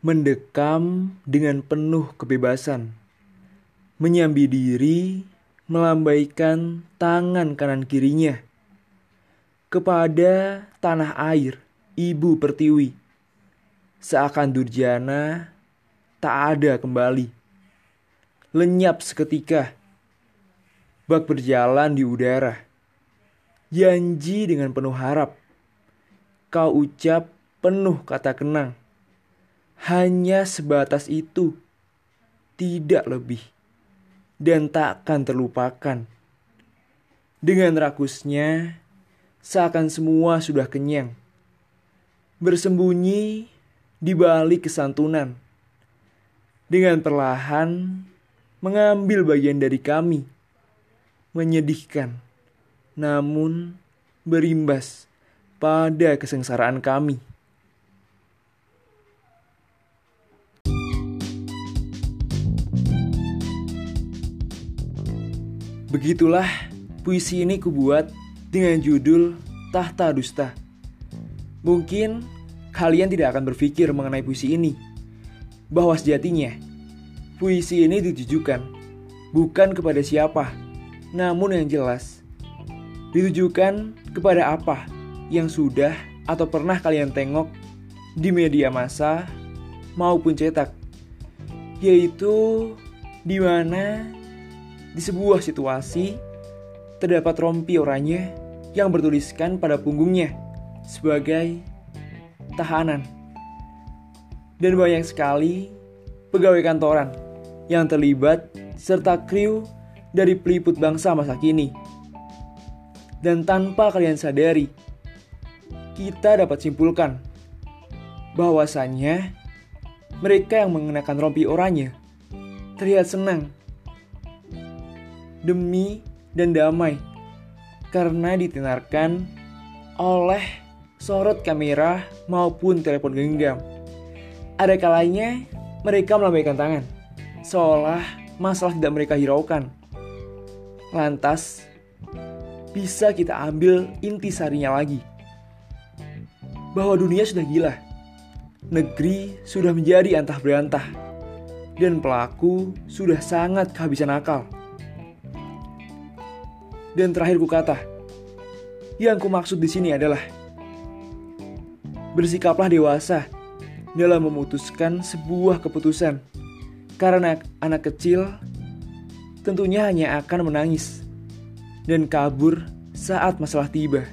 mendekam dengan penuh kebebasan, menyambi diri, melambaikan tangan kanan kirinya kepada tanah air, ibu pertiwi. Seakan Durjana tak ada kembali. Lenyap seketika. Bak berjalan di udara. Janji dengan penuh harap. Kau ucap penuh kata kenang. Hanya sebatas itu. Tidak lebih. Dan takkan terlupakan. Dengan rakusnya, seakan semua sudah kenyang. Bersembunyi di balik kesantunan. Dengan perlahan mengambil bagian dari kami. Menyedihkan, namun berimbas pada kesengsaraan kami. Begitulah puisi ini kubuat dengan judul Tahta Dusta. Mungkin kalian tidak akan berpikir mengenai puisi ini. Bahwa sejatinya, puisi ini ditujukan bukan kepada siapa, namun yang jelas ditujukan kepada apa yang sudah atau pernah kalian tengok di media massa maupun cetak, yaitu di mana di sebuah situasi terdapat rompi oranye yang bertuliskan pada punggungnya sebagai tahanan. Dan banyak sekali pegawai kantoran yang terlibat serta kru dari peliput bangsa masa kini. Dan tanpa kalian sadari, kita dapat simpulkan bahwasannya mereka yang mengenakan rompi oranye terlihat senang demi dan damai karena ditenarkan oleh sorot kamera maupun telepon genggam. Ada kalanya mereka melambaikan tangan, seolah masalah tidak mereka hiraukan. Lantas, bisa kita ambil inti sarinya lagi. Bahwa dunia sudah gila, negeri sudah menjadi antah berantah, dan pelaku sudah sangat kehabisan akal. Dan terakhir ku kata, yang ku maksud di sini adalah bersikaplah dewasa dalam memutuskan sebuah keputusan. Karena anak kecil tentunya hanya akan menangis dan kabur saat masalah tiba.